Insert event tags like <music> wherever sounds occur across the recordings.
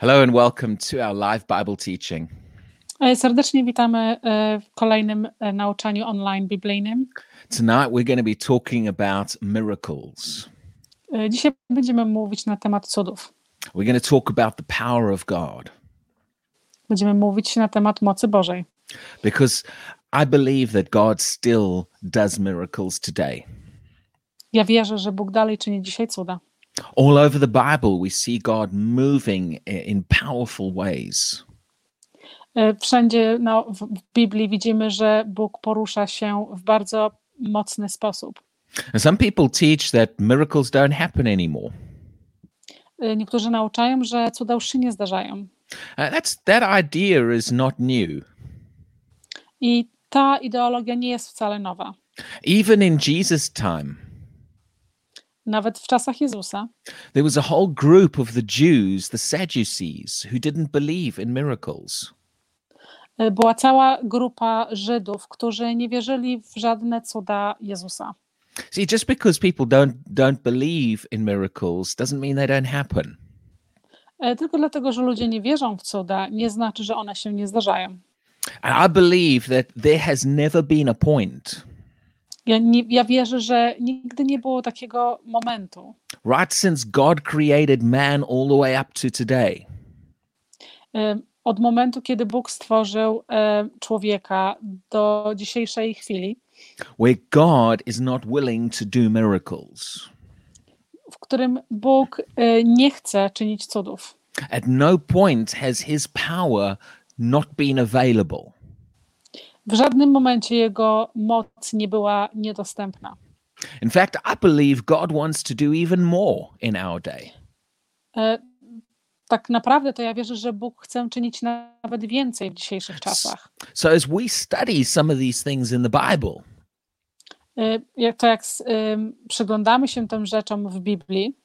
Hello and welcome to our live Bible teaching. E, Serdecznie witamy e, w kolejnym e, nauczaniu online biblijnym. Tonight we're going to be talking about miracles. Dzisiaj będziemy mówić na temat cudów. We're going to talk about the power of God Będziemy mówić na temat mocy Bożej, because I believe that God still does miracles today. Ja wierzę, że Bóg dalej czyni dzisiaj cuda. All over the Bible, we see God moving in powerful ways. E, Wszędzie no, w Biblii widzimy, że Bóg porusza się w bardzo mocny sposób. And some people teach that miracles don't happen anymore. E, Niektórzy nauczają, że cuda już się nie zdarzają. Uh, that's that idea is not new. I ta ideologia nie jest wcale nowa. Even in Jesus' time, Nawet w czasach Jezusa there was a whole group of the Jews, the Sadducees, who didn't believe in miracles. e, była cała grupa Żydów, którzy nie wierzyli w żadne cuda Jezusa. See, just because people don't don't believe in miracles doesn't mean they don't happen. E, Tylko dlatego, że ludzie nie wierzą w cuda, nie znaczy, że one się nie zdarzają. And I believe that there has never been a point, Ja, nie, ja wierzę, że nigdy nie było takiego momentu, right since God created man all the way up to today, od momentu, kiedy Bug stworzył człowieka do dzisiejszej chwili, where God is not willing to do miracles. w którym Bóg e, nie chce czynić cudów. At no point has his power not been available. W żadnym momencie jego moc nie była niedostępna. In fact, I believe God wants to do even more in our day. E, Tak naprawdę to ja wierzę, że Bóg chce czynić nawet więcej w dzisiejszych czasach. So as we study some of these things in the Bible, E, Jak to jak przyglądamy się tym rzeczom w Biblii,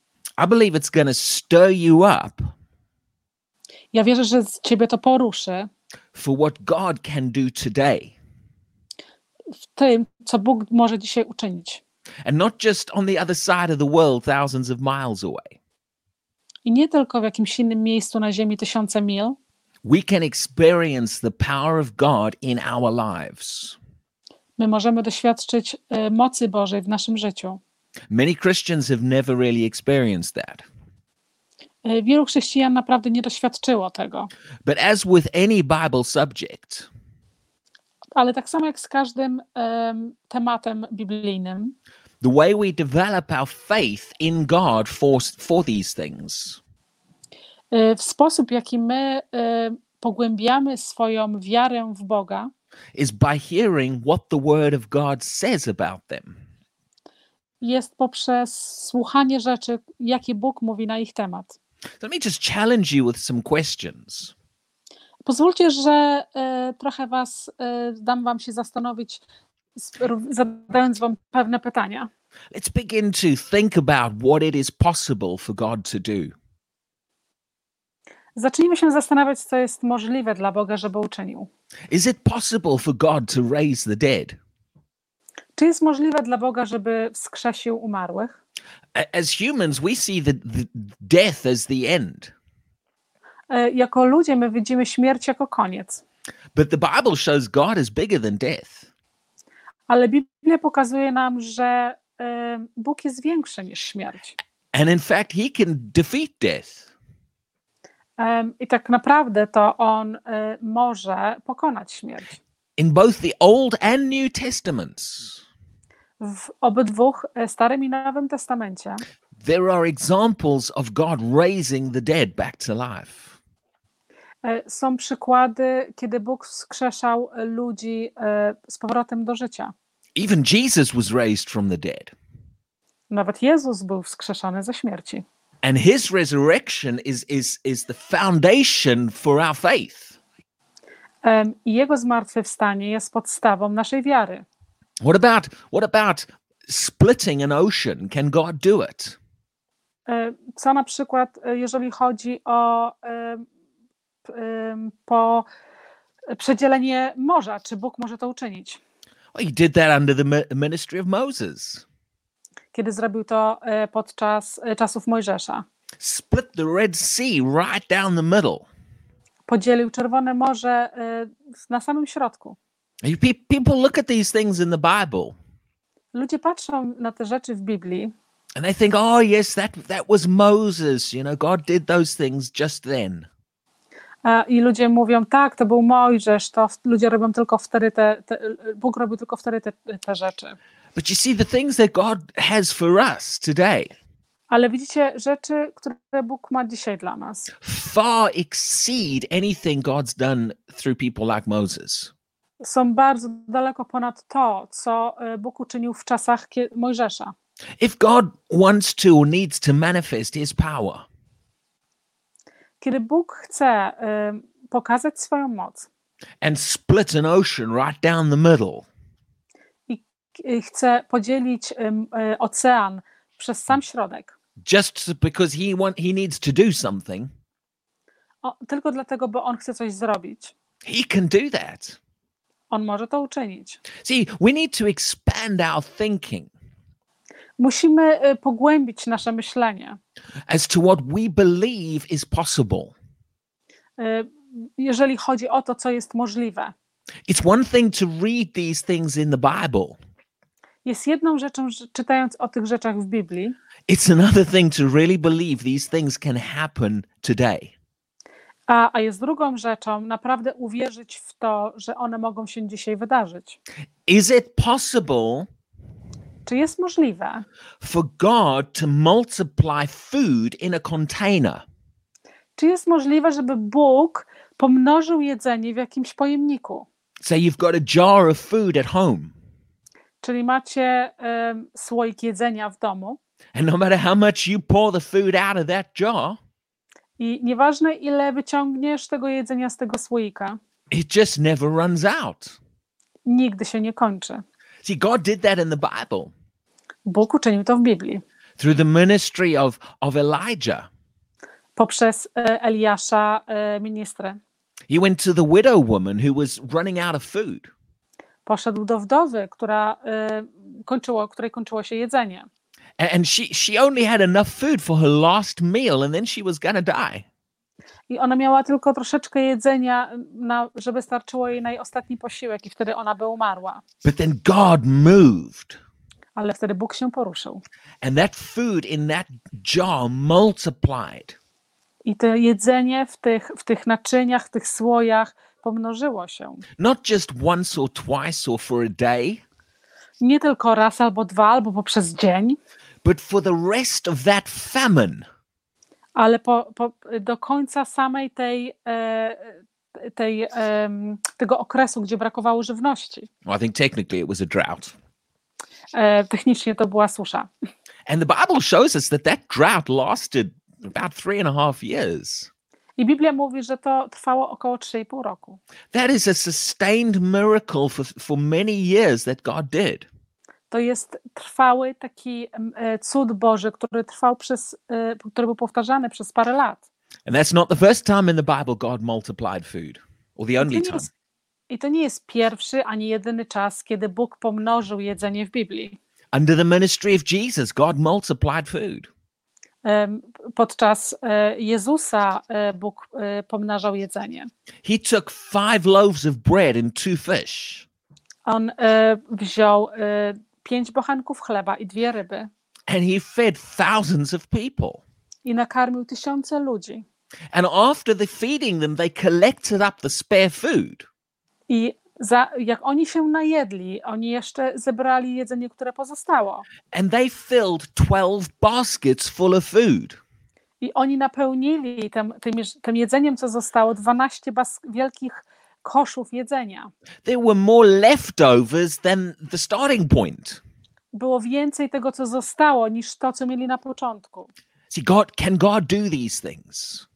I believe it's going to stir you up ja wierzę, że z ciebie to poruszy for what God can do today. W tym, co Bóg może dzisiaj uczynić. and not just on the other side of the world, thousands of miles away. I nie tylko w jakimś innym miejscu na ziemi tysiące mil, We can experience the power of God in our lives. my możemy doświadczyć e, mocy Bożej w naszym życiu. Many Christians have never really experienced that. E, Wielu chrześcijan naprawdę nie doświadczyło tego, But as with any Bible subject, ale tak samo jak z każdym em, tematem biblijnym, the way we develop our faith in God for, for these things e, w sposób, jaki my e, pogłębiamy swoją wiarę w Boga, is by hearing what the Word of God says about them. jest poprzez słuchanie rzeczy, jakie Bóg mówi na ich temat. Let me just challenge you with some questions. Pozwólcie, że e, trochę was e, dam wam się zastanowić, zadając wam pewne pytania. Let's begin to think about what it is possible for God to do. Zacznijmy się zastanawiać, co jest możliwe dla Boga, żeby uczynił. Is it possible for God to raise the dead? Czy jest możliwe dla Boga, żeby wskrzesił umarłych? As humans, we see the, the death as the end, Jako ludzie my widzimy śmierć jako koniec, but the Bible shows God is bigger than death. ale Biblia pokazuje nam, że e, Bóg jest większy niż śmierć. And in fact, he can defeat death. I tak naprawdę to On e, może pokonać śmierć. In both the Old and New Testaments, W obydwu e, Starym i Nowym Testamencie there are examples of God raising the dead back to life. E, Są przykłady, kiedy Bóg wskrzeszał ludzi e, z powrotem do życia. Even Jesus was raised from the dead. Nawet Jezus był wskrzeszony ze śmierci. And his resurrection is, is, is the foundation for our faith. I Jego zmartwychwstanie jest podstawą naszej wiary. What about what about splitting an ocean? Can God do it? E, Co na przykład, jeżeli chodzi o po przedzielenie morza, czy Bóg może to uczynić? Well, he did that under the mi- ministry of Moses. Kiedy zrobił to e, podczas e, czasów Mojżesza. split the Red Sea right down the middle. Podzielił Czerwone Morze y, na samym środku. People look at these things in the Bible Ludzie patrzą na te rzeczy w Biblii and they think, oh, yes, that, that was Moses. You know, God did those things just then. A, i ludzie mówią, tak, to był Mojżesz, to ludzie robią tylko wtedy te, te Bóg robił tylko wtedy te, te rzeczy. But you see, the things that God has for us today Ale widzicie, rzeczy, które Bóg ma dzisiaj dla nas, far exceed anything God's done through people like Moses. są bardzo daleko ponad to, co y, Bóg uczynił w czasach Mojżesza. If God wants to or needs to manifest his power, Kiedy Bóg chce y, pokazać swoją moc. And split an ocean right down the middle, i y, chce podzielić ym, y, ocean przez sam środek, just because he want he needs to do something, o, tylko dlatego, bo On chce coś zrobić, he can do that. On może to uczynić. See, we need to expand our thinking Musimy y, pogłębić nasze myślenie. as to what we believe is possible. Y, jeżeli chodzi o to, co jest możliwe. It's one thing to read these things in the Bible. Jest jedną rzeczą, czytając o tych rzeczach w Biblii, It's another thing to really believe these things can happen today. a, a jest drugą rzeczą naprawdę uwierzyć w to, że one mogą się dzisiaj wydarzyć. Is it possible Czy jest możliwe, for God to multiply food in a container? czy jest możliwe, żeby Bóg pomnożył jedzenie w jakimś pojemniku? Say you've got a jar of food at home, Czyli macie em, słoik jedzenia w domu and no matter how much you pour the food out of that jar, i nieważne ile wyciągniesz tego jedzenia z tego słoika, it just never runs out. nigdy się nie kończy. See, God did that in the Bible Bóg uczynił to w Biblii through the ministry of, of Elijah. poprzez e, Eliasza, e, ministrę. He went to the widow woman who was running out of food. Poszedł do wdowy, która e, kończyło, której kończyło się jedzenie. And she, she only had enough food for her last meal, and then she was going to die. I ona miała tylko troszeczkę jedzenia, na, żeby starczyło jej na jej ostatni posiłek, i wtedy ona by umarła. But then God moved, Ale wtedy Bóg się poruszył. and that food in that jar multiplied. I to jedzenie w tych, w tych naczyniach, w tych słojach pomnożyło się. Not just once or twice or for a day, Nie tylko raz albo dwa, albo poprzez dzień, but for the rest of that famine. Ale po, po, do końca samej tej, e, tej, tego okresu, gdzie brakowało żywności. Well, I think technically it was a drought. E, technicznie to była susza. And the Bible shows us that that drought lasted about three and a half years. I Biblia mówi, że to trwało około 3,5 roku. That is a sustained miracle for, for many years that God did. To jest trwały taki e, cud Boży, który trwał przez, e, który był powtarzany przez parę lat. And that's not the first time in the Bible God multiplied food, or the I to, only nie time. jest, I to nie jest pierwszy ani jedyny czas, kiedy Bóg pomnożył jedzenie w Biblii. Under the ministry of Jesus, God multiplied food. Podczas e, Jezusa Bóg pomnażał jedzenie. He took five loaves of bread and two fish, On wziął pięć bochenków chleba i dwie ryby and he fed thousands of people. i nakarmił tysiące ludzi. And after the feeding them, they collected up the spare food. I za, jak oni się najedli, oni jeszcze zebrali jedzenie, które pozostało. And they filled 12 baskets full of food. I oni napełnili tym, tym, tym jedzeniem, co zostało, 12 bas- wielkich koszów jedzenia. There were more leftovers than the starting point. Było więcej tego, co zostało, niż to, co mieli na początku. See, God can God do these things?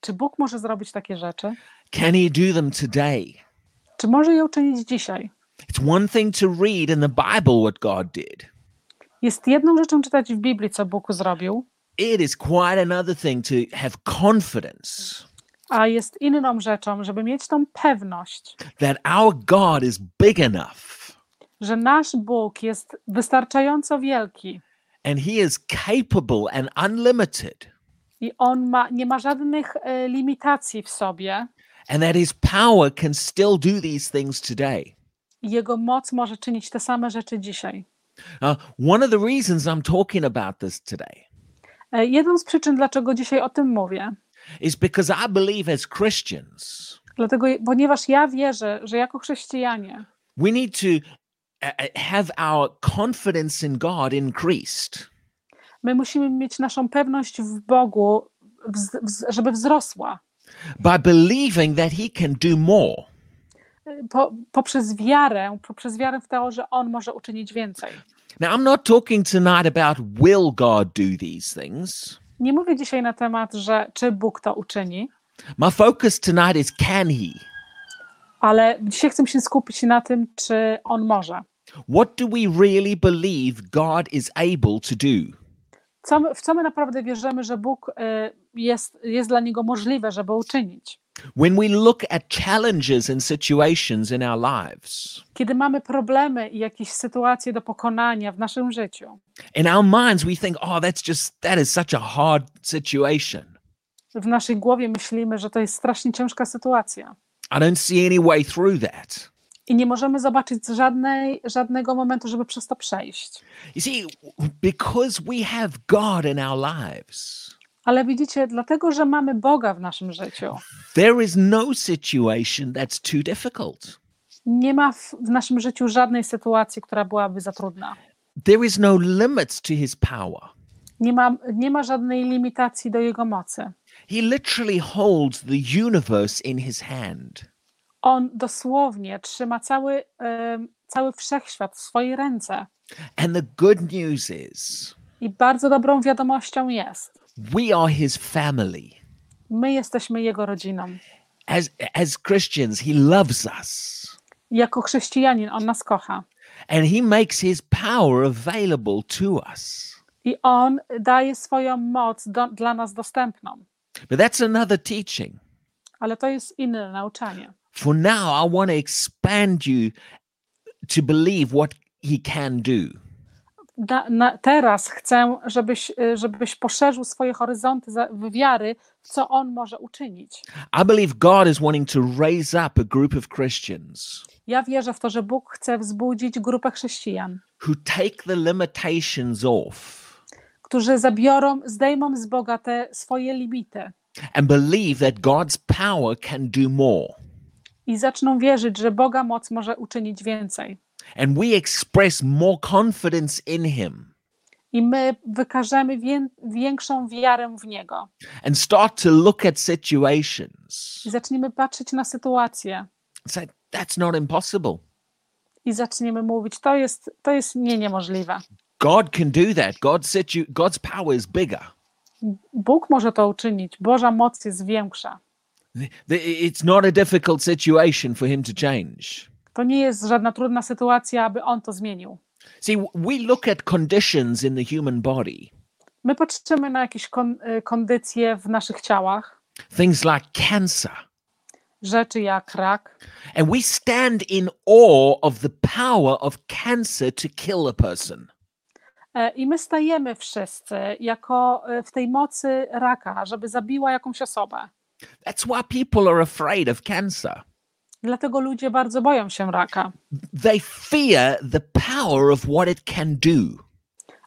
Czy Bóg może zrobić takie rzeczy? Can he do them today? Czy może je uczynić dzisiaj? It's one thing to read in the Bible what God did. Jest jedną rzeczą czytać w Biblii, co Bóg zrobił, It is quite another thing to have confidence a jest inną rzeczą, żeby mieć tą pewność, that our God is big enough że nasz Bóg jest wystarczająco wielki and he is capable and unlimited I on ma, nie ma żadnych e, limitacji w sobie. and that his power can still do these things today. Jego moc może czynić te same rzeczy dzisiaj. Uh, one of the reasons I'm talking about this today E, Jedną z przyczyn, dlaczego dzisiaj o tym mówię, is because I believe as Christians, dlatego, ponieważ ja wierzę, że jako chrześcijanie we need to uh, uh, have our confidence in God increased. my musimy mieć naszą pewność w Bogu, żeby wzrosła. by believing that he can do more. Po, poprzez wiarę, poprzez wiarę w to, że On może uczynić więcej. Now, I'm not talking tonight about will God do these things. Nie mówię dzisiaj na temat, że czy Bóg to uczyni, My focus tonight is can he? ale dzisiaj chcę się skupić na tym, czy On może. What do we really believe God is able to do? Co, w co my naprawdę wierzymy, że Bóg y, jest, jest dla Niego możliwe, żeby uczynić? When we look at challenges and situations in our lives, Kiedy mamy problemy i jakieś sytuacje do pokonania w naszym życiu, in our minds, we think, oh, that's just, that is such a hard situation. w naszej głowie myślimy, że to jest strasznie ciężka sytuacja I don't see any way through that. i nie możemy zobaczyć żadnej, żadnego momentu, żeby przez to przejść. You see, because we have God in our lives, Ale widzicie, dlatego, że mamy Boga w naszym życiu, there is no situation that's too difficult. nie ma w, w naszym życiu żadnej sytuacji, która byłaby za trudna. There is no limits to his power. Nie ma, nie ma żadnej limitacji do Jego mocy. He literally holds the universe in his hand. On dosłownie trzyma cały, em, cały wszechświat w swojej ręce. And the good news is, I bardzo dobrą wiadomością jest, we are his family. my jesteśmy Jego rodziną. As, as Christians, he loves us. Jako chrześcijanin On nas kocha. And he makes his power available to us. I On daje swoją moc do, dla nas dostępną. But that's another teaching. Ale to jest inne nauczanie. For now, I want to expand you to believe what he can do. Na, na, teraz chcę, żebyś, y, żebyś poszerzył swoje horyzonty wiary, w co On może uczynić. I believe God is wanting to raise up a group of Christians Ja wierzę w to, że Bóg chce wzbudzić grupę chrześcijan, who take the limitations off którzy zabiorą, zdejmą z Boga te swoje limity and believe that God's power can do more. i zaczną wierzyć, że Boga moc może uczynić więcej. And we express more confidence in him I my wykażemy wię, większą wiarę w Niego. and start to look at situations. I zaczniemy patrzeć na sytuację and Say, that's not impossible. i zaczniemy mówić, to jest, to jest nie niemożliwe. God can do that. God situ- God's power is bigger. Bóg może to uczynić, Boża moc jest większa. It's not a difficult situation for him to change. To nie jest żadna trudna sytuacja, aby On to zmienił. See, we look at conditions in the human body, My patrzymy na jakieś kon, y, kondycje w naszych ciałach, things like cancer, rzeczy jak rak, and we stand in awe of the power of cancer to kill a person. E, I my stajemy wszyscy jako e, w tej mocy raka, żeby zabiła jakąś osobę. That's why people are afraid of cancer. Dlatego ludzie bardzo boją się raka. They fear the power of what it can do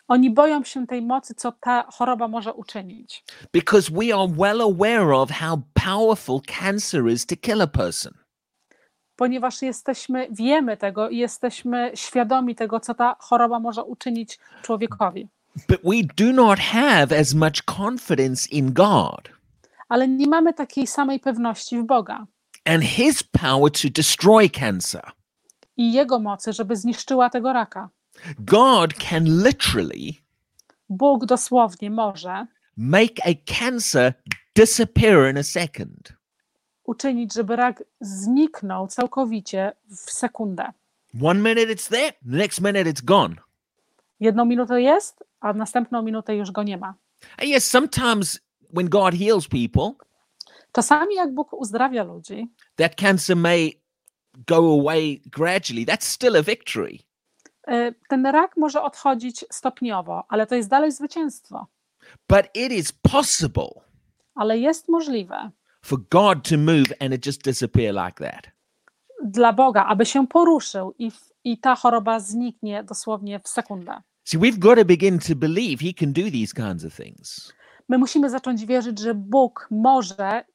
Oni boją się tej mocy, co ta choroba może uczynić. because we are well aware of how powerful cancer is to kill a person. Ponieważ jesteśmy, wiemy tego i jesteśmy świadomi tego, co ta choroba może uczynić człowiekowi. But we do not have as much confidence in God Ale nie mamy takiej samej pewności w Boga and His power to destroy cancer. i Jego mocy, żeby zniszczyła tego raka. God can literally Bóg dosłownie może make a cancer disappear in a second. uczynić, żeby rak zniknął całkowicie w sekundę. One minute it's there, the next minute it's gone. Jedną minutę jest, a następną minutę już go nie ma. And yes, sometimes when God heals people, Czasami jak Bóg uzdrawia ludzi, that cancer may go away gradually. That's still a victory. y, ten rak może odchodzić stopniowo, ale to jest dalej zwycięstwo. But it is possible ale jest możliwe for God to move and it just disappear like that. dla Boga, aby się poruszył i, i ta choroba zniknie dosłownie w sekundę. See, we've got to begin to believe He can do these kinds of things. My musimy zacząć wierzyć, że Bóg może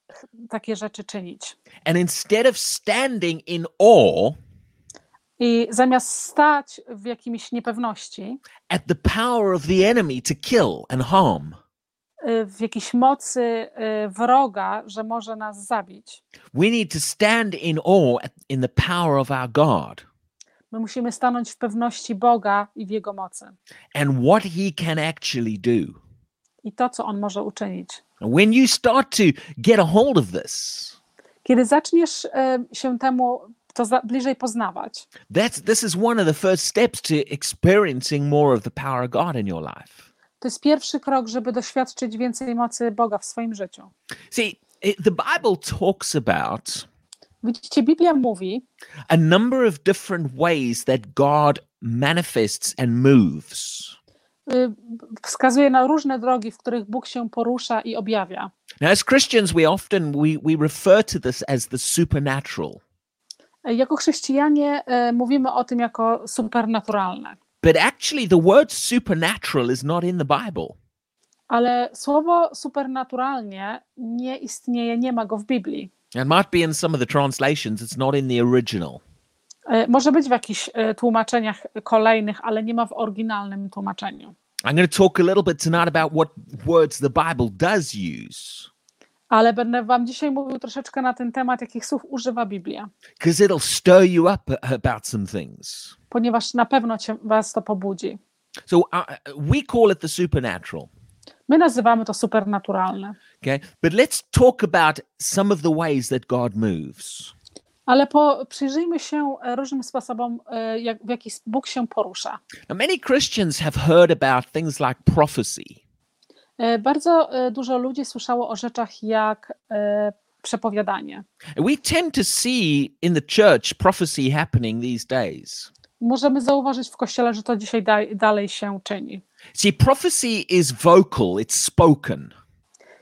takie rzeczy czynić. And instead of standing in awe I zamiast stać w jakiejś niepewności, at the power of the enemy to kill and harm, y, w jakiejś mocy y, wroga, że może nas zabić, we need to stand in awe at, in the power of our God my musimy stanąć w pewności Boga i w Jego mocy. and what He can actually do. I to, co On może uczynić. When you start to get a hold of this, Kiedy zaczniesz y, się temu to za, bliżej poznawać, that's this is one of the first steps to experiencing more of the power of God in your life. to jest pierwszy krok, żeby doświadczyć więcej mocy Boga w swoim życiu. See, the Bible talks about Widzicie, Biblia mówi a number of different ways that God manifests and moves. Y, wskazuje na różne drogi, w których Bóg się porusza i objawia. Now, as Christians, we often we, we refer to this as the supernatural. Jako chrześcijanie y, mówimy o tym jako supernaturalne, But actually, the word supernatural is not in the Bible. ale słowo supernaturalnie nie istnieje, nie ma go w Biblii. It might be in some of the translations, it's not in the original. Y, Może być w jakichś y, tłumaczeniach kolejnych, ale nie ma w oryginalnym tłumaczeniu. I'm going to talk a little bit tonight about what words the Bible does use, Ale będę Wam dzisiaj mówił troszeczkę na ten temat, jakich słów używa Biblia, because it'll stir you up about some things. ponieważ na pewno cię, Was to pobudzi. So uh, we call it the supernatural. My nazywamy to supernaturalne. Okay, but let's talk about some of the ways that God moves. Ale po, przyjrzyjmy się e, różnym sposobom, e, jak, w jaki Bóg się porusza. Now, many Christians have heard about things like prophecy, E, Bardzo dużo ludzi słyszało o rzeczach jak przepowiadanie. we tend to see in the church prophecy happening these days. Możemy zauważyć w kościele, że to dzisiaj da, dalej się czyni. See, prophecy is vocal; it's spoken.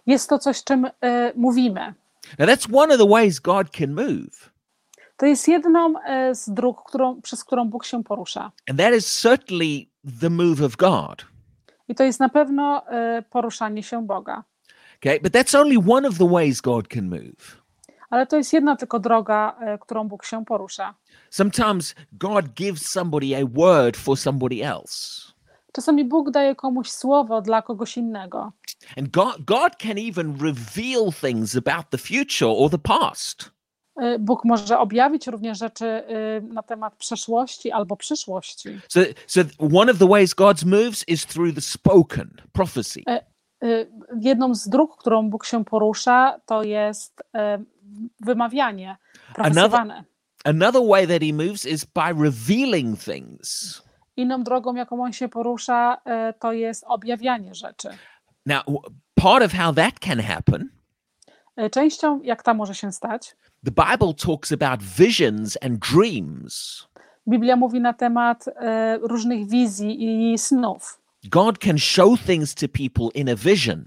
Jest to coś, czym e, mówimy. Now, that's one of the ways God can move, To jest jedną e, z dróg, którą, przez którą Bóg się porusza. and that is certainly the move of God. I to jest na pewno e, poruszanie się Boga. Okay, but that's only one of the ways God can move. Ale to jest jedna tylko droga, e, którą Bóg się porusza. Sometimes God gives somebody a word for somebody else. Czasami Bóg daje komuś słowo dla kogoś innego. And God, God can even reveal things about the future or the past. Y, Bóg może objawić również rzeczy y, na temat przeszłości albo przyszłości. So, so one of the ways God moves is through the spoken prophecy. Y, Jedną z dróg, którą Bóg się porusza, to jest wymawianie, profesowane. Another way that he moves is by revealing things. Inną drogą, jaką on się porusza, to jest objawianie rzeczy. Now, part of how that can happen, Częścią, jak ta może się stać, the Bible talks about visions and dreams. Biblia mówi na temat y, różnych wizji i snów. God can show things to people in a vision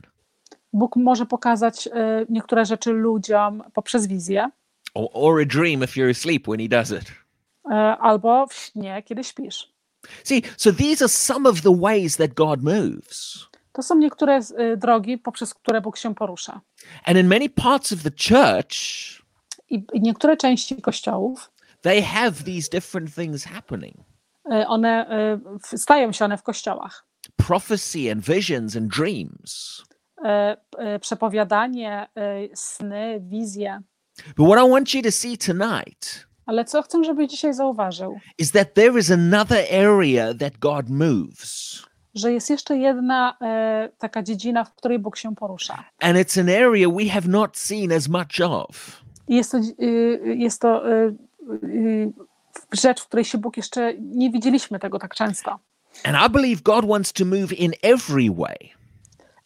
Bóg może pokazać y, niektóre rzeczy ludziom poprzez wizję or, or a dream if you're asleep when he does it. y, albo w śnie, kiedy śpisz. See, so these are some of the ways that God moves. To są niektóre y, drogi, poprzez które Bóg się porusza. And in many parts of the church, I, niektóre części kościołów, they have these different things happening y, one w- stają się one w kościołach. prophecy and visions and dreams. Y, Przepowiadanie, sny, wizje. But what I want you to see tonight Ale co chcę, żebyś dzisiaj zauważył, is that there is another area that God moves. Że jest jeszcze jedna y, taka dziedzina, w której Bóg się porusza. And it's an area we have not seen as much of. Jest to, y, jest to y, y, rzecz, w której się Bóg jeszcze nie widzieliśmy tego tak często. And I believe God wants to move in every way.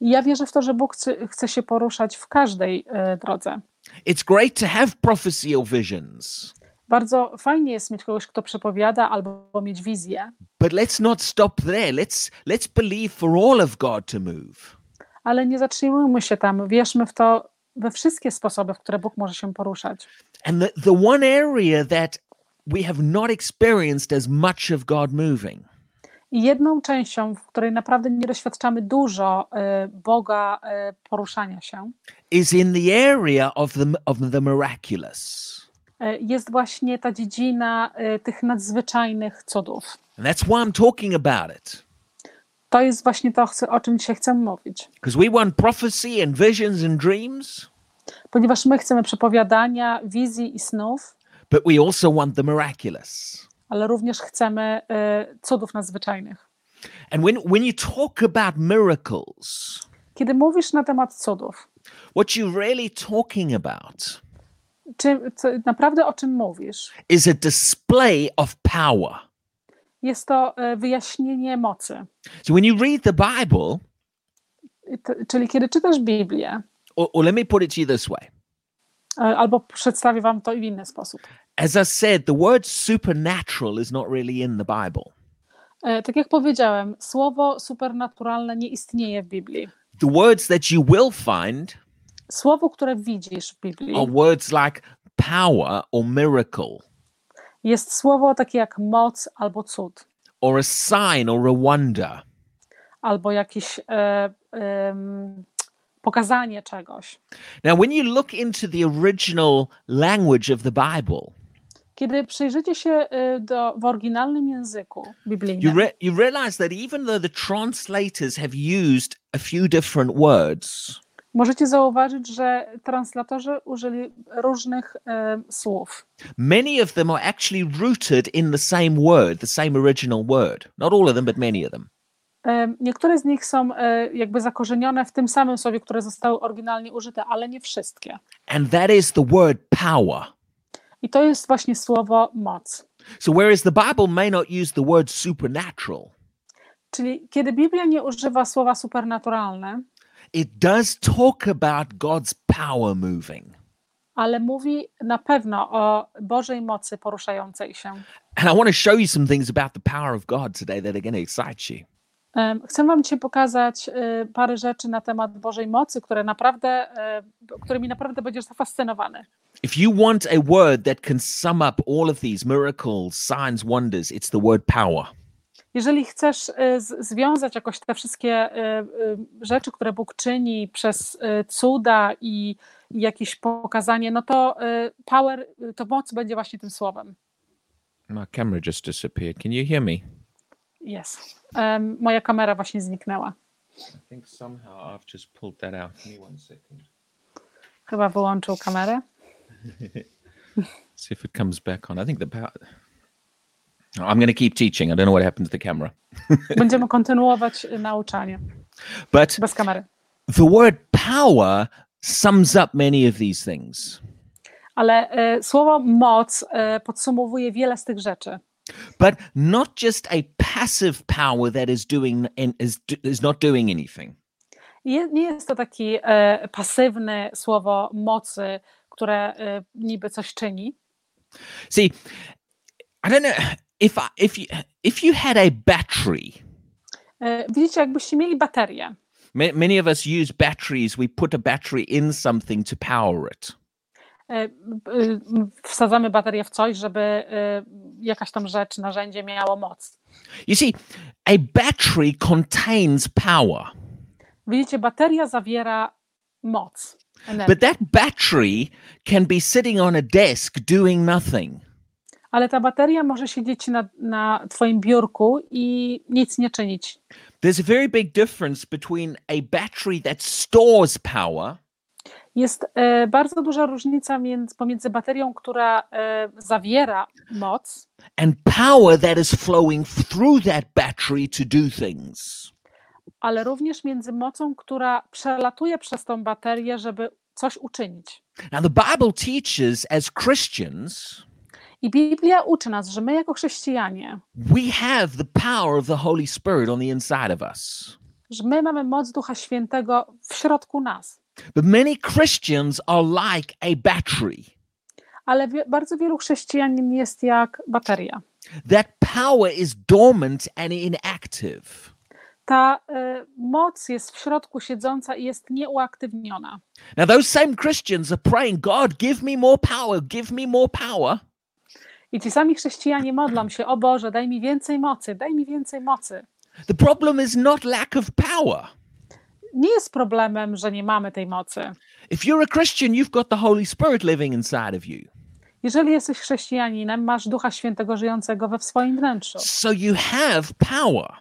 Ja wierzę w to, że Bóg chce, się poruszać w każdej y, drodze. It's great to have prophecy or visions, Bardzo fajnie jest mieć kogoś, kto przepowiada albo mieć wizję, but let's not stop there. Let's let's believe for all of God to move. Ale nie zatrzymujmy się tam, wierzmy w to we wszystkie sposoby, w które Bóg może się poruszać. And the, the one area that we have not experienced as much of God moving I jedną częścią, w której naprawdę nie doświadczamy dużo y, Boga y, poruszania się, is in the area of the, of the miraculous. Y, jest właśnie ta dziedzina y, tych nadzwyczajnych cudów. And that's why I'm talking about it. To jest właśnie to, o czym dzisiaj chcę mówić. Because we want prophecy and visions and dreams, Ponieważ my chcemy przepowiadania, wizji i snów, but we also want the miraculous. ale również chcemy y, cudów nadzwyczajnych. And when, when you talk about miracles, Kiedy mówisz na temat cudów, what you're really talking about czy co, naprawdę o czym mówisz? is a display of power. Jest to y, wyjaśnienie mocy. So when you read the Bible, to- Czyli kiedy czytasz Biblię, or, or let me put it to you this way. y, albo przedstawię wam to w inny sposób. As I said, the word supernatural is not really in the Bible. E, Tak jak powiedziałem, słowo supernaturalne nie istnieje w Biblii. The words that you will find Słowo, które widzisz w Biblii, are words like power or miracle, jest słowo takie jak moc albo cud, or a sign or a wonder. albo jakieś e, em, pokazanie czegoś. Now, when you look into the original language of the Bible, Kiedy przyjrzycie się e, do, w oryginalnym języku you, biblijnym, re- you realize that even though the translators have used a few different words, możecie zauważyć, że translatorzy użyli różnych e, słów. many of them are actually rooted in the same word, the same original word. Not all of them, but many of them. E, Niektóre z nich są e, jakby zakorzenione w tym samym słowie, które zostały oryginalnie użyte, ale nie wszystkie. And that is the word power. I to jest właśnie słowo moc. So, whereas the Bible may not use the word supernatural, Czyli kiedy Biblia nie używa słowa supernaturalne, it does talk about God's power moving. ale mówi na pewno o Bożej mocy poruszającej się. And I want to show you some things about the power of God today that are going to excite you. Chcę Wam dzisiaj pokazać parę rzeczy na temat Bożej mocy, które naprawdę, którymi naprawdę będziesz zafascynowany. If you want a word that can sum up all of these miracles, signs, wonders, it's the word power. Jeżeli chcesz y, związać jakoś te wszystkie y, y, rzeczy, które Bóg czyni przez cuda i, jakieś pokazanie, no to power, to moc będzie właśnie tym słowem. My camera just disappeared. Can you hear me? Jest. Em, Moja kamera właśnie zniknęła. I think somehow I've just pulled that out. Give me one second. Chyba wyłączył kamerę. <laughs> See if it comes back on. I think the power. I'm going to keep teaching. I don't know what happened to the camera. <laughs> Będziemy kontynuować nauczanie But bez kamery. the word power sums up many of these things. Ale słowo moc podsumowuje wiele z tych rzeczy. But not just a passive power that is doing and is, is not doing anything. Je, nie jest to taki pasywne słowo mocy, które niby coś czyni. See, I don't know if I, if you if you had a battery. Widzicie, jakbyście mieli baterię. Many of us use batteries. We put a battery in something to power it. Wsadzamy baterię w coś, żeby jakaś tam rzecz, narzędzie miało moc. You see, a battery contains power, Widzicie, bateria zawiera moc, energię. but that battery can be sitting on a desk doing nothing. Ale ta bateria może siedzieć na, na twoim biurku i nic nie czynić. There's a very big difference between a battery that stores power Jest e, bardzo duża różnica między, pomiędzy baterią, która e, zawiera moc, and power that is flowing through that battery to do things. ale również między mocą, która przelatuje przez tą baterię, żeby coś uczynić. Now, the Bible teaches as Christians, I Biblia uczy nas, że my jako chrześcijanie, we have the power of the Holy Spirit on the inside of us. że my mamy moc Ducha Świętego w środku nas. But many Christians are like a battery. Ale wie, bardzo wielu chrześcijanin jest jak bateria. That power is dormant and inactive. ta e, moc jest w środku siedząca i jest nieuaktywniona. Now, those same Christians are praying, God, give me more power, give me more power. I ci sami chrześcijanie modlą się, o Boże, daj mi więcej mocy, daj mi więcej mocy. The problem is not lack of power. Nie jest problemem, że nie mamy tej mocy. If you're a Christian, you've got the Holy Spirit living inside of you. Jeżeli jesteś chrześcijaninem, masz Ducha Świętego żyjącego we w swoim wnętrzu, So you have power.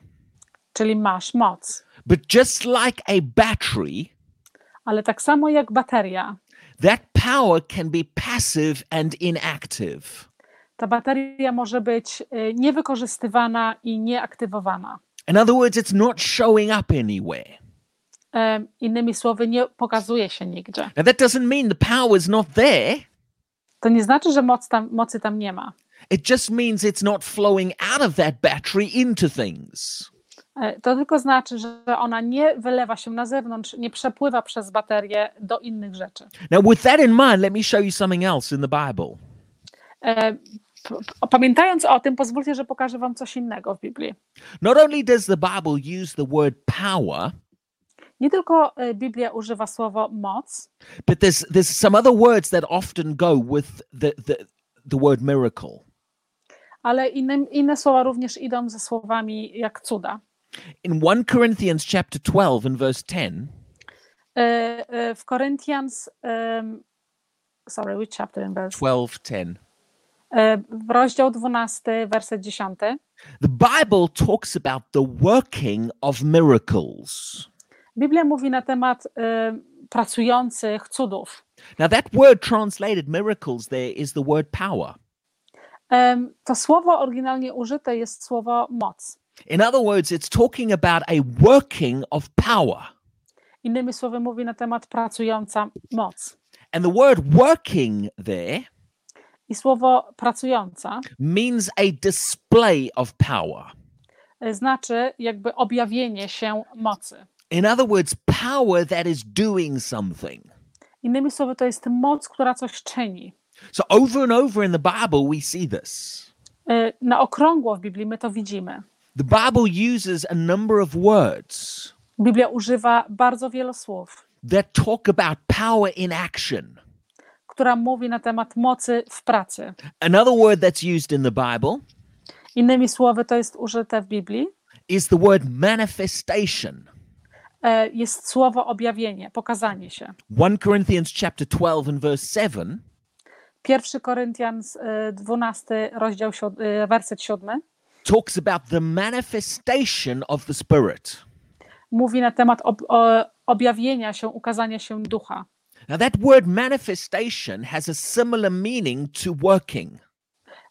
czyli masz moc. But just like a battery, Ale tak samo jak bateria, that power can be passive and inactive. Ta bateria może być y, niewykorzystywana i nieaktywowana. In other words, it's not showing up anywhere. Em, Innymi słowy, nie pokazuje się nigdzie. Now, that doesn't mean the power's not there. To nie znaczy, że moc tam, mocy tam nie ma. It just means it's not flowing out of that battery into things. E, To tylko znaczy, że ona nie wylewa się na zewnątrz, nie przepływa przez baterię do innych rzeczy. Now, with that in mind, let me show you something else in the Bible. Pamiętając o tym, pozwólcie, że pokażę Wam coś innego w Biblii. Not only does the Bible use the word power, Nie tylko e, Biblia używa słowo moc, but there's there's some other words that often go with the the, the word miracle. ale inne, inne słowa również idą ze słowami jak cuda. In 1 Corinthians chapter 12 and verse 10, E, e, W Corinthians, em, sorry, which chapter and verse? 12:10. E, W rozdział 12, werset 10. The Bible talks about the working of miracles. Biblia mówi na temat e, pracujących cudów. Now that word translated miracles there is the word power. To słowo oryginalnie użyte jest słowo moc. In other words, it's talking about a working of power. Innymi słowy, mówi na temat pracująca moc. And the word working there I słowo pracująca means a display of power. e, znaczy jakby objawienie się mocy. In other words, power that is doing something. Innymi słowy, to jest moc, która coś czyni. So over and over in the Bible, we see this. E, Na okrągło w Biblii my to widzimy. The Bible uses a number of words Biblia używa bardzo wielu słów, that talk about power in action. Która mówi na temat mocy w pracy. Another word that's used in the Bible Innymi słowy, to jest użyte w Biblii, is the word manifestation. e, jest słowo objawienie, pokazanie się. 1 Corinthians chapter 12 and verse 7 Pierwszy Koryntian, e, 12 rozdział, e, werset 7 talks about the manifestation of the Spirit. mówi na temat ob, objawienia się, ukazania się ducha. Now, that word manifestation has a similar meaning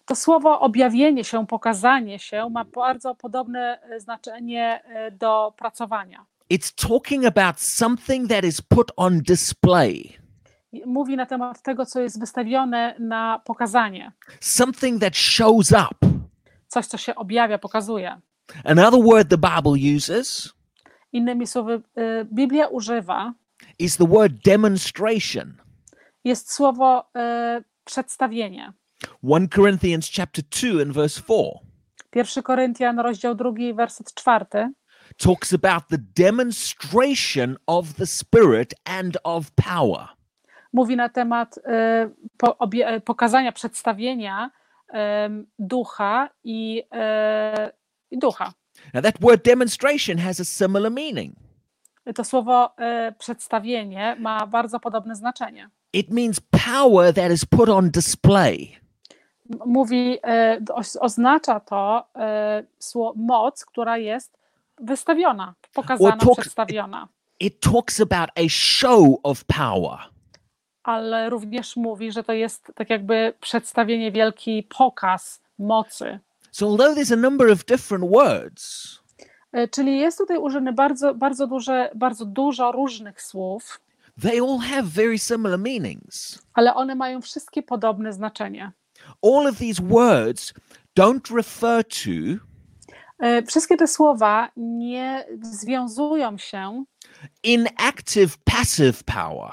to słowo objawienie się, pokazanie się ma bardzo podobne e, znaczenie e, do pracowania. It's talking about something that is put on display, Mówi na temat tego, co jest wystawione na pokazanie. something that shows up. Coś, co się objawia, pokazuje. Another word the Bible uses Innymi słowy, e, Biblia używa, is the word demonstration. jest słowo e, przedstawienie. 1 Corinthians chapter 2 and verse 4 Pierwszy Koryntian, rozdział drugi, werset czwarty, talks about the demonstration of the Spirit and of power. mówi na temat e, po, obie, e, pokazania, przedstawienia em, ducha i, i ducha. Now, that word demonstration has a similar meaning. To słowo e, przedstawienie ma bardzo podobne znaczenie. It means power that is put on display. Mówi, e, oznacza to e, moc, która jest wystawiona, pokazana, talk- przedstawiona, It talks about a show of power. ale również mówi, że to jest tak jakby przedstawienie, wielki pokaz mocy. So, although there's a number of different words, Czyli jest tutaj użyte bardzo, bardzo, duże, bardzo dużo różnych słów, they all have very similar meanings. ale one mają wszystkie podobne znaczenie. All of these words don't refer to E, Wszystkie te słowa nie związują się, inactive, passive power.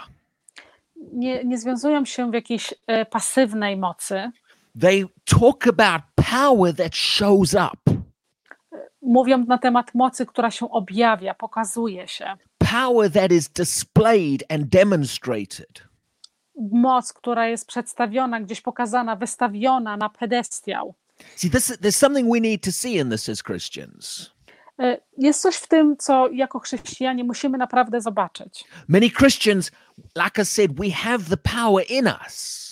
nie, nie związują się w jakiejś e, pasywnej mocy. They talk about power that shows up. Mówią na temat mocy, która się objawia, pokazuje się. Power that is displayed and demonstrated. Moc, która jest przedstawiona, gdzieś pokazana, wystawiona na pedestiał. See, this, there's something we need to see in this as Christians. E, Jest coś w tym, co jako chrześcijanie musimy naprawdę zobaczyć. Many Christians, like I said, we have the power in us,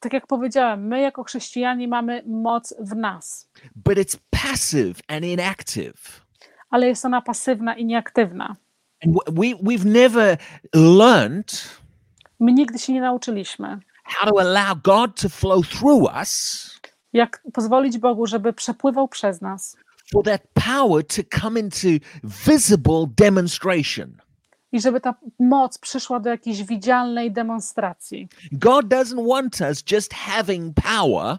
Tak jak powiedziałem, my jako chrześcijanie mamy moc w nas, but it's passive and inactive. ale jest ona pasywna i nieaktywna. And we, we've never learned My nigdy się nie nauczyliśmy, how to allow God to flow through us jak pozwolić Bogu, żeby przepływał przez nas for that power to come into visible demonstration. I żeby ta moc przyszła do jakiejś widzialnej demonstracji. God doesn't want us just having power.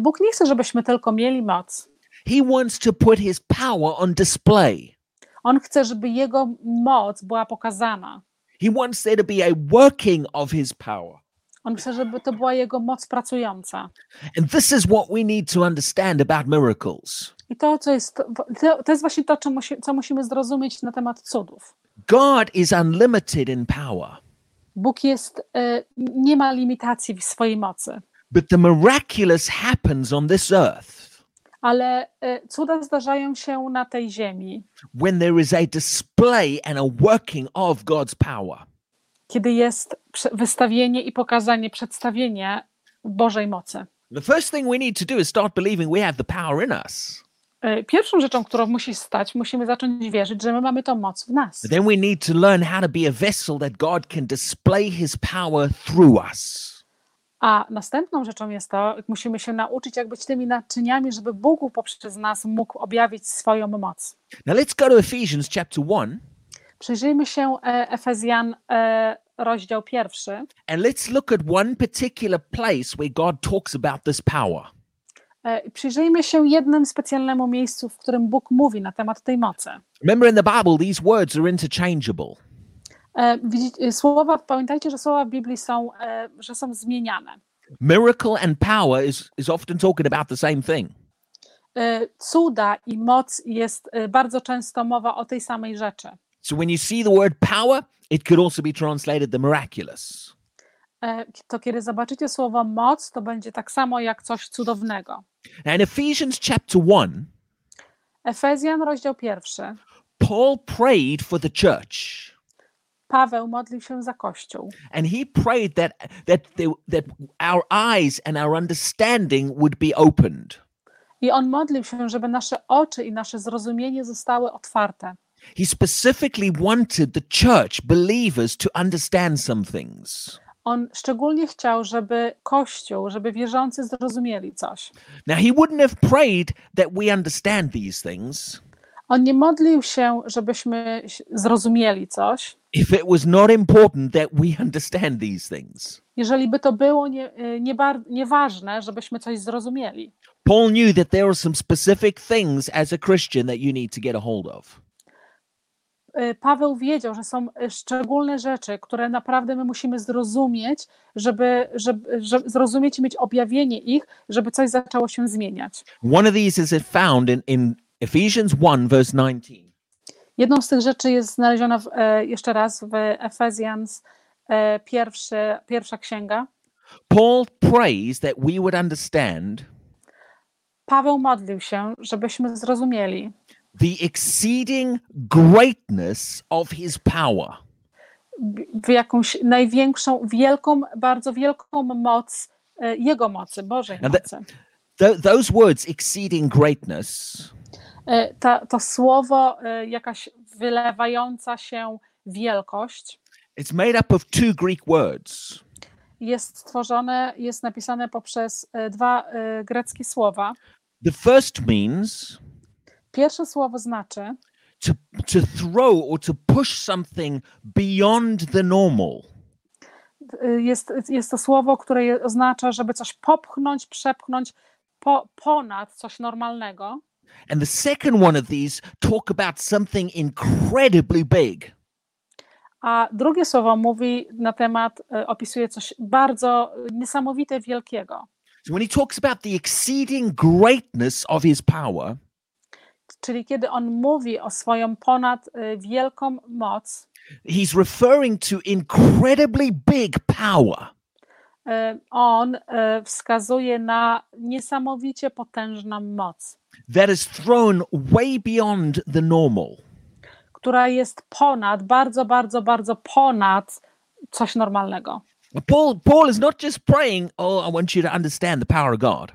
Bóg nie chce, żebyśmy tylko mieli moc. He wants to put his power on display. On chce, żeby Jego moc była pokazana. He wants there to be a working of his power. On chce, żeby to była Jego moc pracująca. And this is what we need to understand about miracles. I to, co jest, to, to jest właśnie to, co, musi, co musimy zrozumieć na temat cudów. God is unlimited in power, Bóg jest, e, nie ma limitacji w swojej mocy, but the miraculous happens on this earth ale e, cuda zdarzają się na tej ziemi, when there is a display and a working of God's power. kiedy jest wystawienie i pokazanie, przedstawienie Bożej mocy. The first thing we need to do is start believing we have the power in us. E, Pierwszą rzeczą, którą musi stać, musimy zacząć wierzyć, że my mamy tą moc w nas. But then we need to learn how to be a vessel that God can display his power through us. A następną rzeczą jest to, musimy się nauczyć, jak być tymi naczyniami, żeby Bóg poprzez nas mógł objawić swoją moc. Now let's go to Ephesians chapter 1 Przyjrzyjmy się e, Efezjan, e, rozdział pierwszy. and let's look at one particular place where God talks about this power. E, Przyjrzyjmy się jednym specjalnemu miejscu, w którym Bóg mówi na temat tej mocy. Remember in the Bible, these words are interchangeable. E, e, Słowa, pamiętajcie, że słowa w Biblii są, że są zmieniane. Miracle and power is, is often talking about the same thing. Cuda i moc jest bardzo często mowa o tej samej rzeczy. So when you see the word power, it could also be translated the miraculous. E, To kiedy zobaczycie słowo moc, to będzie tak samo jak coś cudownego. In Ephesians chapter 1, Efezjan, rozdział pierwszy. Paul prayed for the church. Paweł modlił się za Kościół And he prayed that that there, that our eyes and our understanding would be opened. i on modlił się, żeby nasze oczy i nasze zrozumienie zostały otwarte. He specifically wanted the church believers to understand some things. On szczególnie chciał, żeby Kościół, żeby wierzący zrozumieli coś. Now he wouldn't have prayed that we understand these things On nie modlił się, żebyśmy zrozumieli coś, if it was not important that we understand these things. jeżeli by to było nie, y, nie nieważne, żebyśmy coś zrozumieli. Paul knew that there are some specific things as a Christian that you need to get a hold of. Y, Paweł wiedział, że są y, szczególne rzeczy, które naprawdę my musimy zrozumieć, żeby, żeby, żeby zrozumieć i mieć objawienie ich, żeby coś zaczęło się zmieniać. One of these is found in, in Ephesians 1, verse 19. Jedną z tych rzeczy jest znaleziona w, e, jeszcze raz w Efezjans, e, pierwszy, pierwsza księga. Paul prays that we would understand Paweł modlił się, żebyśmy zrozumieli the exceeding greatness of his power. w- jakąś największą, wielką, bardzo wielką moc e, Jego mocy, Bożej the- mocy. Th- those words, exceeding greatness, E, Ta, to słowo, e, jakaś wylewająca się wielkość, it's made up of two Greek words. jest stworzone, jest napisane poprzez dwa greckie słowa. The first means Pierwsze słowo znaczy to, to throw or to push something beyond the normal. y, jest, jest to słowo, które oznacza, żeby coś popchnąć, przepchnąć po, ponad coś normalnego. And the second one of these talk about something incredibly big. A drugie słowo mówi na temat, y, opisuje coś bardzo y, niesamowite, wielkiego. So when he talks about the exceeding greatness of his power, czyli kiedy on mówi o swoją ponad y, wielką moc, he's referring to incredibly big power. y, on y, wskazuje na niesamowicie potężną moc, that is thrown way beyond the normal. która jest ponad, bardzo, bardzo, bardzo ponad coś normalnego. Paul, Paul is not just praying, oh, I want you to understand the power of God.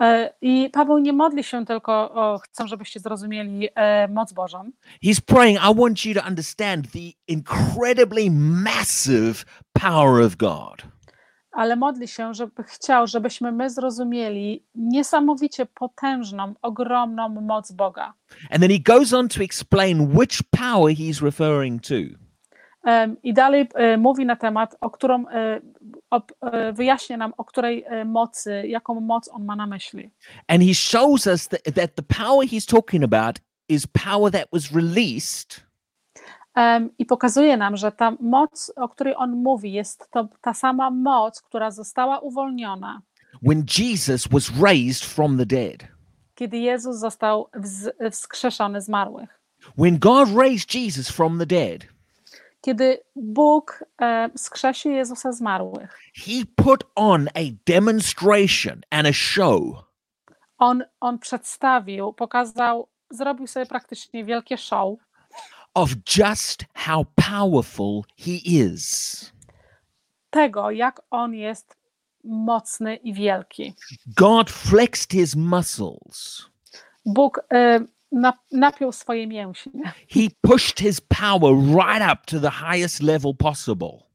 E, I Paweł nie modli się tylko o chcę, żebyście zrozumieli e, moc Bożą, He's praying, I want you to understand the incredibly massive power of God. ale modli się, żeby chciał, żebyśmy my zrozumieli niesamowicie potężną, ogromną moc Boga. And then he goes on to explain which power he's referring to. I dalej e, mówi na temat, o którą e, o, e, wyjaśnia nam, o której e, mocy, jaką moc on ma na myśli. And he shows us that, that the power he's talking about is power that was released Em, I pokazuje nam, że ta moc, o której on mówi, jest to ta sama moc, która została uwolniona, when Jesus was raised from the dead. kiedy Jezus został wskrzeszony z zmarłych. When God raised Jesus from the dead, Kiedy Bóg e, wskrzesił Jezusa z zmarłych, he put on a demonstration and a show on, on przedstawił, pokazał, zrobił sobie praktycznie wielkie show of just how powerful he is. tego, jak on jest mocny i wielki. God flexed his muscles. Bóg na, napiął swoje mięśnie. He pushed his power right up to the highest level possible.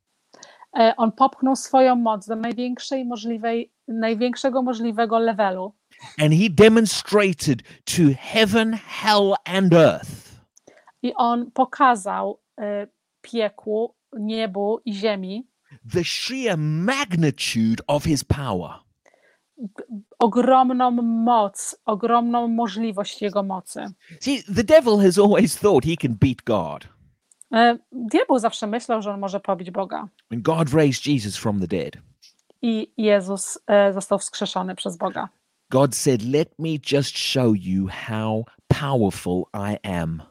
E, on popchnął swoją moc do największej możliwej, największego możliwego levelu. And he demonstrated to heaven, hell, and earth I on pokazał e, piekłu, niebu i ziemi the sheer magnitude of his power. Ogromną moc, ogromną możliwość jego mocy. See, the devil has always thought he can beat God. E, Diabeł zawsze myślał, że on może pobić Boga. When God raised Jesus from the dead, I Jezus e, został wskrzeszony przez Boga. God said, Let me just show you how powerful I am.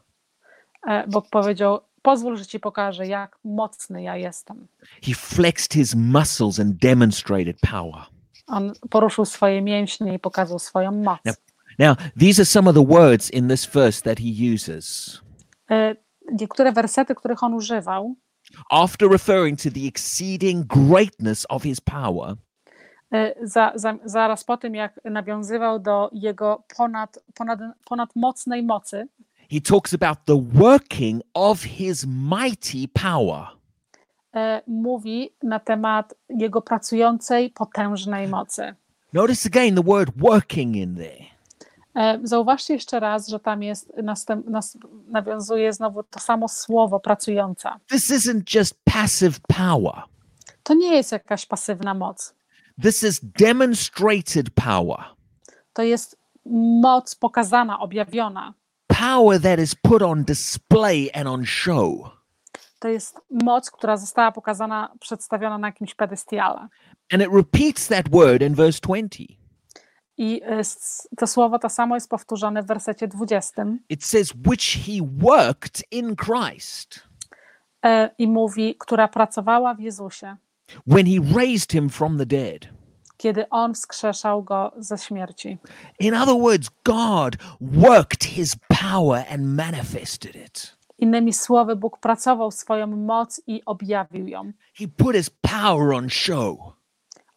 E, Bóg powiedział: Pozwól, że ci pokażę, jak mocny ja jestem. He flexed his muscles and demonstrated power. On poruszył swoje mięśnie i pokazał swoją moc. Yep. Now, these are some of the words in this verse that he uses. E, Niektóre wersety, których on używał, After referring to the exceeding greatness of his power, e, za, za, zaraz po tym, jak nawiązywał do jego ponad, ponad, ponadmocnej mocy, he talks about the working of his mighty power. E, mówi na temat jego pracującej, potężnej mocy. Notice again the word working in there. E, Zauważcie jeszcze raz, że tam jest, następ, nas, nawiązuje znowu to samo słowo pracująca. This isn't just passive power, To nie jest jakaś pasywna moc. this is demonstrated power. To jest moc pokazana, objawiona. Power that is put on display and on show. To jest moc, która została pokazana, przedstawiona na jakimś pedestiale. And it repeats that word in verse 20. I s- to słowo to samo jest powtórzone w wersecie 20 It says, which he worked in Christ e, i mówi, która pracowała w Jezusie, when he raised him from the dead. kiedy On wskrzeszał go ze śmierci. In other words, God worked his power and manifested it. Innymi słowy, Bóg pracował swoją moc i objawił ją. He put his power on show.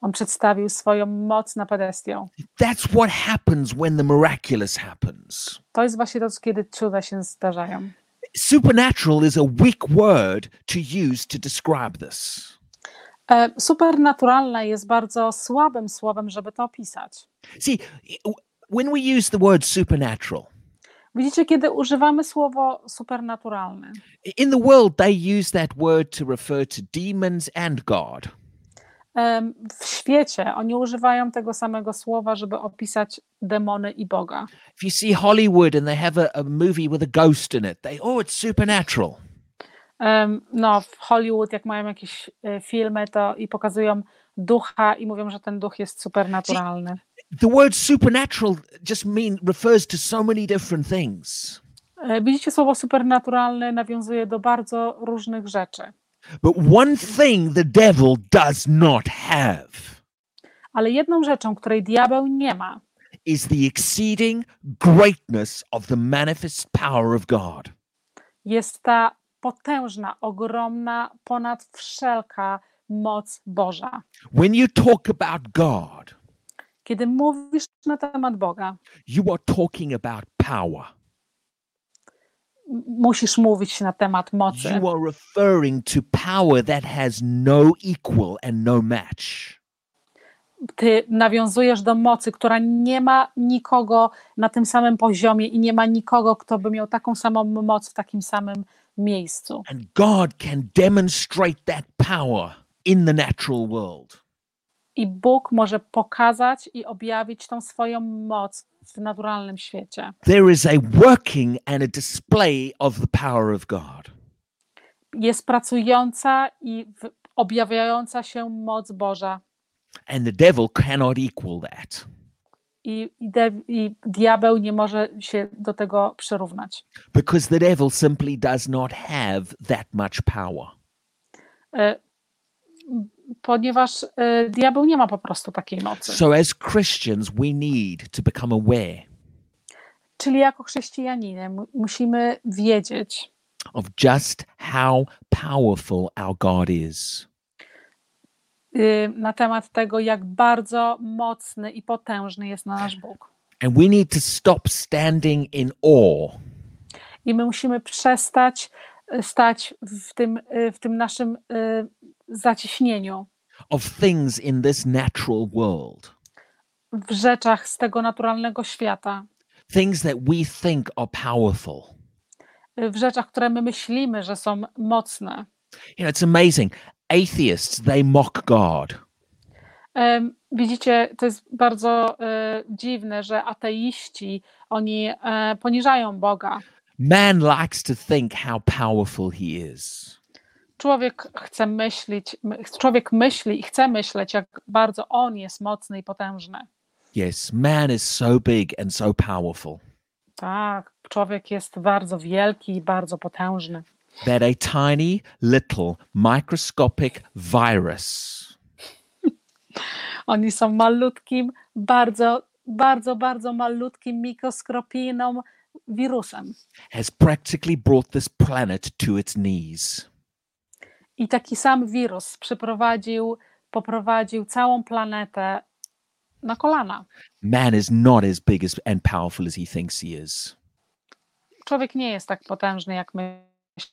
On przedstawił swoją moc na pedestiał. That's what happens when the miraculous happens. To jest właśnie to, kiedy cuda się zdarzają. Supernatural is a weak word to use to describe this. E, Supernaturalne jest bardzo słabym słowem, żeby to opisać. See, when we use the word supernatural, Widzicie, kiedy używamy słowo supernaturalny, in the world they use that word to refer to demons and God. w świecie oni używają tego samego słowa, żeby opisać demony i Boga. If you see Hollywood and they have a, a movie with a ghost in it, they, oh, it's supernatural. No, w Hollywood, jak mają jakieś e, filmy, to i pokazują ducha i mówią, że ten duch jest supernaturalny. The word supernatural just mean refers to so many different things. E, Widzicie, słowo supernaturalne nawiązuje do bardzo różnych rzeczy. But one thing the devil does not have Ale jedną rzeczą, której diabeł nie ma, is the exceeding greatness of the manifest power of God. jest ta potężna, ogromna, ponad wszelka moc Boża. When you talk about God, Kiedy mówisz na temat Boga, you are talking about power. musisz mówić na temat mocy. You are referring to power that has no equal and no match. Ty nawiązujesz do mocy, która nie ma nikogo na tym samym poziomie i nie ma nikogo, kto by miał taką samą moc w takim samym miejscu. And God can demonstrate that power in the natural world. I Bóg może pokazać i objawić tą swoją moc w naturalnym świecie. There is a working and a display of the power of God. Jest pracująca i objawiająca się moc Boża. And the devil cannot equal that. I, i, de, I diabeł nie może się do tego przyrównać. because the devil simply does not have that much power. E, Ponieważ e, diabeł nie ma po prostu takiej mocy. So, as Christians, we need to become aware Czyli jako chrześcijanie mu- musimy wiedzieć, of just how powerful our God is. y, na temat tego, jak bardzo mocny i potężny jest nasz Bóg. And we need to stop standing in awe I my musimy przestać y, stać w tym, y, w tym naszym zacieśnieniu, of things in this natural world, w rzeczach z tego naturalnego świata, things that we think are powerful. w rzeczach, które my myślimy, że są mocne. You know, it's amazing. Atheists, they mock God. Em, Widzicie, to jest bardzo e, dziwne, że ateiści, oni e, poniżają Boga. Man likes to think how powerful he is. Człowiek chce myśleć, my- człowiek myśli i chce myśleć, jak bardzo on jest mocny i potężny. Yes, man is so big and so powerful Tak, człowiek jest bardzo wielki i bardzo potężny. that a tiny little microscopic virus <laughs> Oni są malutkim, bardzo, bardzo, bardzo malutkim, mikroskopijnym wirusem. has practically brought this planet to its knees. I taki sam wirus przyprowadził, poprowadził całą planetę na kolana. Man is not as big as and powerful as he thinks he is. Człowiek nie jest tak potężny, jak myśli,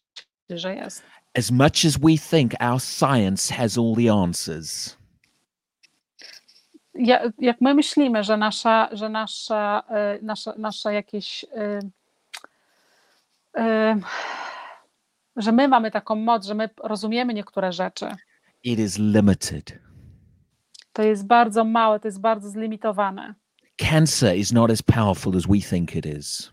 że jest. As much as we think our science has all the answers, Ja, jak my myślimy, że nasza, że nasza, e, nasza, nasza jakieś. e, e, że my mamy taką moc, że my rozumiemy niektóre rzeczy. it is limited. To jest bardzo małe, to jest bardzo zlimitowane. Cancer is not as powerful as we think it is.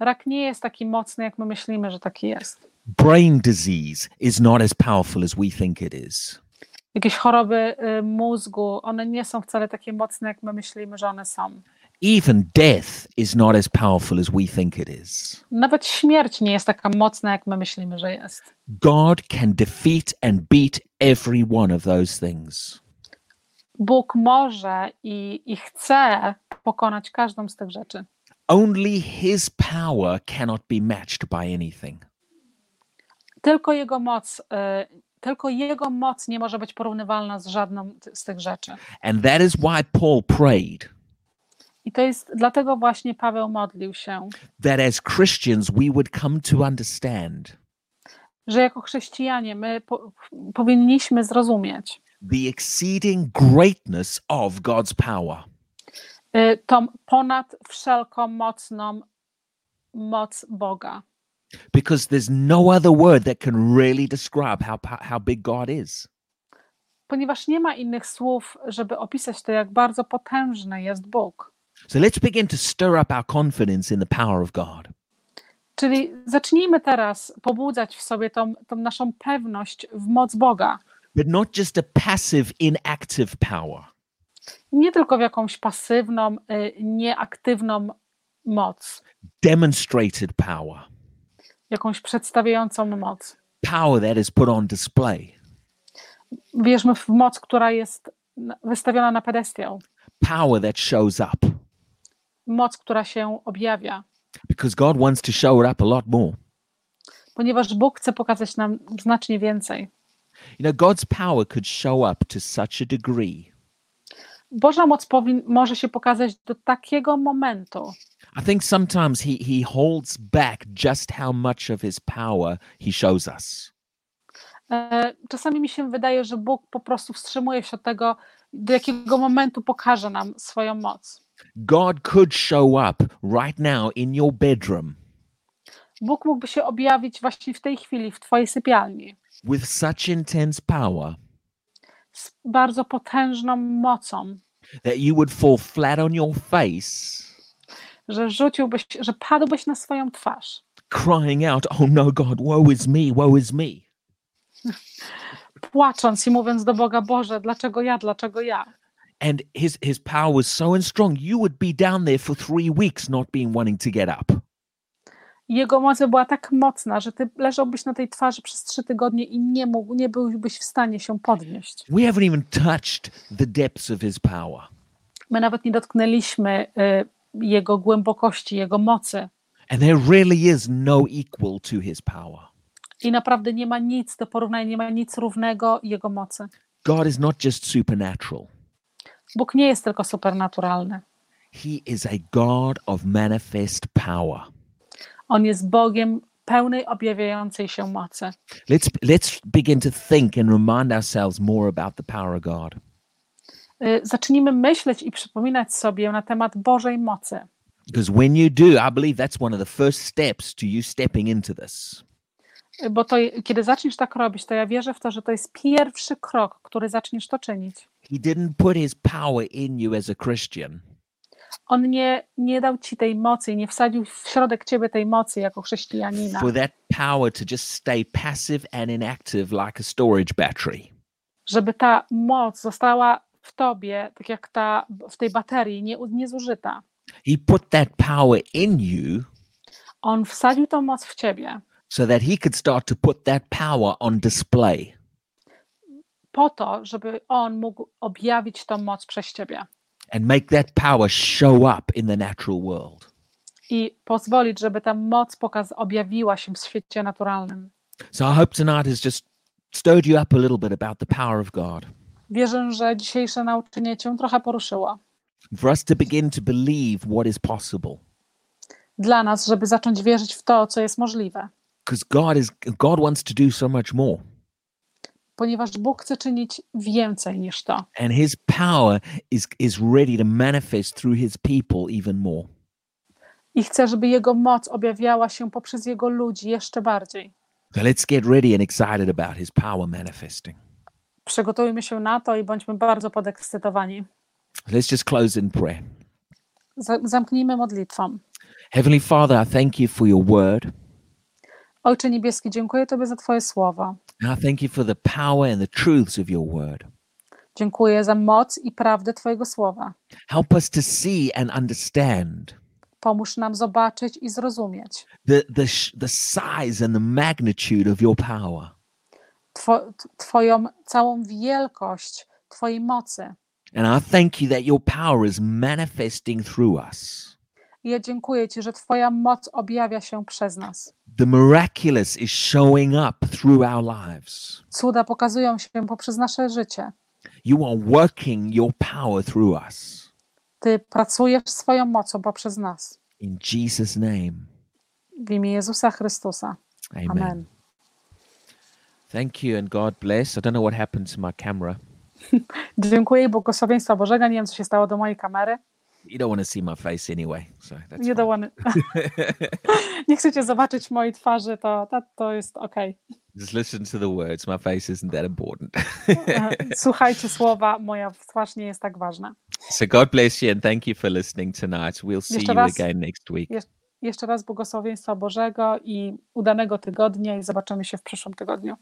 Rak nie jest taki mocny, jak my myślimy, że taki jest. Brain disease is not as powerful as we think it is. Jakieś choroby y, mózgu, one nie są wcale takie mocne, jak my myślimy, że one są. Even death is not as powerful as we think it is. Nawet śmierć nie jest taka mocna, jak my myślimy, że jest. God can defeat and beat every one of those things. Bóg może i, i chce pokonać każdą z tych rzeczy. Only his power cannot be matched by anything. Tylko Jego moc, y, tylko Jego moc nie może być porównywalna z żadną z tych rzeczy. And that is why Paul prayed I to jest dlatego właśnie Paweł modlił się, that as Christians we would come to understand że jako chrześcijanie my po, powinniśmy zrozumieć the exceeding greatness of God's power. y, tą ponad wszelką mocną moc Boga. Because there's no other word that can really describe how, how big God is. Ponieważ nie ma innych słów, żeby opisać to, jak bardzo potężny jest Bóg. So let's begin to stir up our confidence in the power of God. Czyli zacznijmy teraz pobudzać w sobie tą, tą naszą pewność w moc Boga. But not just a passive, inactive power, Nie tylko w jakąś pasywną, y, nieaktywną moc, demonstrated power, jakąś przedstawiającą moc. power that is put on display, Wierzmy w moc, która jest na- wystawiona na pedestiał, power that shows up. Moc, która się objawia, Because God wants to show it up a lot more. ponieważ Bóg chce pokazać nam znacznie więcej. You know, God's power could show up to such a degree. Boża moc powin- może się pokazać do takiego momentu. I think sometimes he, he holds back just how much of his power he shows us. E, Czasami mi się wydaje, że Bóg po prostu wstrzymuje się od tego, do jakiego momentu pokaże nam swoją moc. God could show up right now in your bedroom Bóg mógłby się objawić właśnie w tej chwili w Twojej sypialni with such intense power z bardzo potężną mocą, that you would fall flat on your face, że rzuciłbyś, że padłbyś na swoją twarz, crying out, Oh no, God, woe is me, woe is me. <laughs> płacząc i mówiąc do Boga: Boże, dlaczego ja, dlaczego ja? And his, his power was so strong, you would be down there for three weeks not being wanting to get up. Jego moc była tak mocna, że Ty leżałbyś na tej twarzy przez trzy tygodnie i nie mógł, nie byłbyś w stanie się podnieść. We haven't even touched the depths of his power. My nawet nie dotknęliśmy y, Jego głębokości, Jego mocy. And there really is no equal to his power. I naprawdę nie ma nic do porównania, nie ma nic równego Jego mocy. God is not just supernatural, Bóg nie jest tylko supernaturalny. He is a God of manifest power. On jest Bogiem pełnej objawiającej się mocy. Let's let's begin to think and remind ourselves more about the power of God. Y, Zacznijmy myśleć i przypominać sobie na temat Bożej mocy. Because when you do, I believe that's one of the first steps to you stepping into this. Bo to, kiedy zaczniesz tak robić, to ja wierzę w to, że to jest pierwszy krok, który zaczniesz to czynić. He didn't put his power in you as a Christian. On nie, nie dał ci tej mocy nie wsadził w środek ciebie tej mocy jako chrześcijanina, For that power to just stay passive and inactive like a storage battery. żeby ta moc została w tobie, tak jak ta w tej baterii, nie, niezużyta. He put that power in you On wsadził tą moc w ciebie so that he could start to put that power on display. po to, żeby on mógł objawić tą moc przez ciebie and make that power show up in the natural world. i pozwolić, żeby ta moc pokaz objawiła się w świecie naturalnym. So I hope tonight has just stirred you up a little bit about the power of God. Wierzę, że dzisiejsze nauczenie cię trochę poruszyło. For us to begin to believe what is possible. Dla nas, żeby zacząć wierzyć w to, co jest możliwe. Because God is God wants to do so much more. Ponieważ Bóg chce czynić więcej niż to. And his power is is ready to manifest through his people even more. I chce, żeby Jego moc objawiała się poprzez Jego ludzi jeszcze bardziej. So let's get ready and excited about his power manifesting. Przygotujmy się na to i bądźmy bardzo podekscytowani. Let's just close in prayer. Za- Zamknijmy modlitwą. Heavenly Father, I thank you for your word. Ojcze Niebieski, dziękuję Tobie za Twoje. And I thank you for the power and the truths of your word. Dziękuję za moc i prawdę Twojego słowa. Help us to see and understand Pomóż nam zobaczyć i zrozumieć the the the size and the magnitude of your power. Two, Twoją całą wielkość Twojej mocy. And I thank you that your power is manifesting through us. I ja dziękuję Ci, że Twoja moc objawia się przez nas. The miraculous is showing up through our lives. Cuda pokazują się poprzez nasze życie. You are working your power through us. Ty pracujesz swoją mocą poprzez nas. In Jesus' name. W imię Jezusa Chrystusa. Amen. Amen. Thank you and God bless. I don't know what happened to my camera. <laughs> Dziękuję i błogosławieństwa Bożego. Nie wiem, co się stało do mojej kamery. You don't want to see my face anyway, so that's Nie fine. dołany. <laughs> Nie chcecie zobaczyć mojej twarzy, to, to, to jest ok. Just listen to the words. My face isn't that important. <laughs> Słuchajcie słowa, moja twarz nie jest tak ważna. so God bless you and thank you for listening tonight. We'll see Jeszcze you raz- again next week. Jeszcze raz błogosławieństwa Bożego i udanego tygodnia i zobaczymy się w przyszłym tygodniu.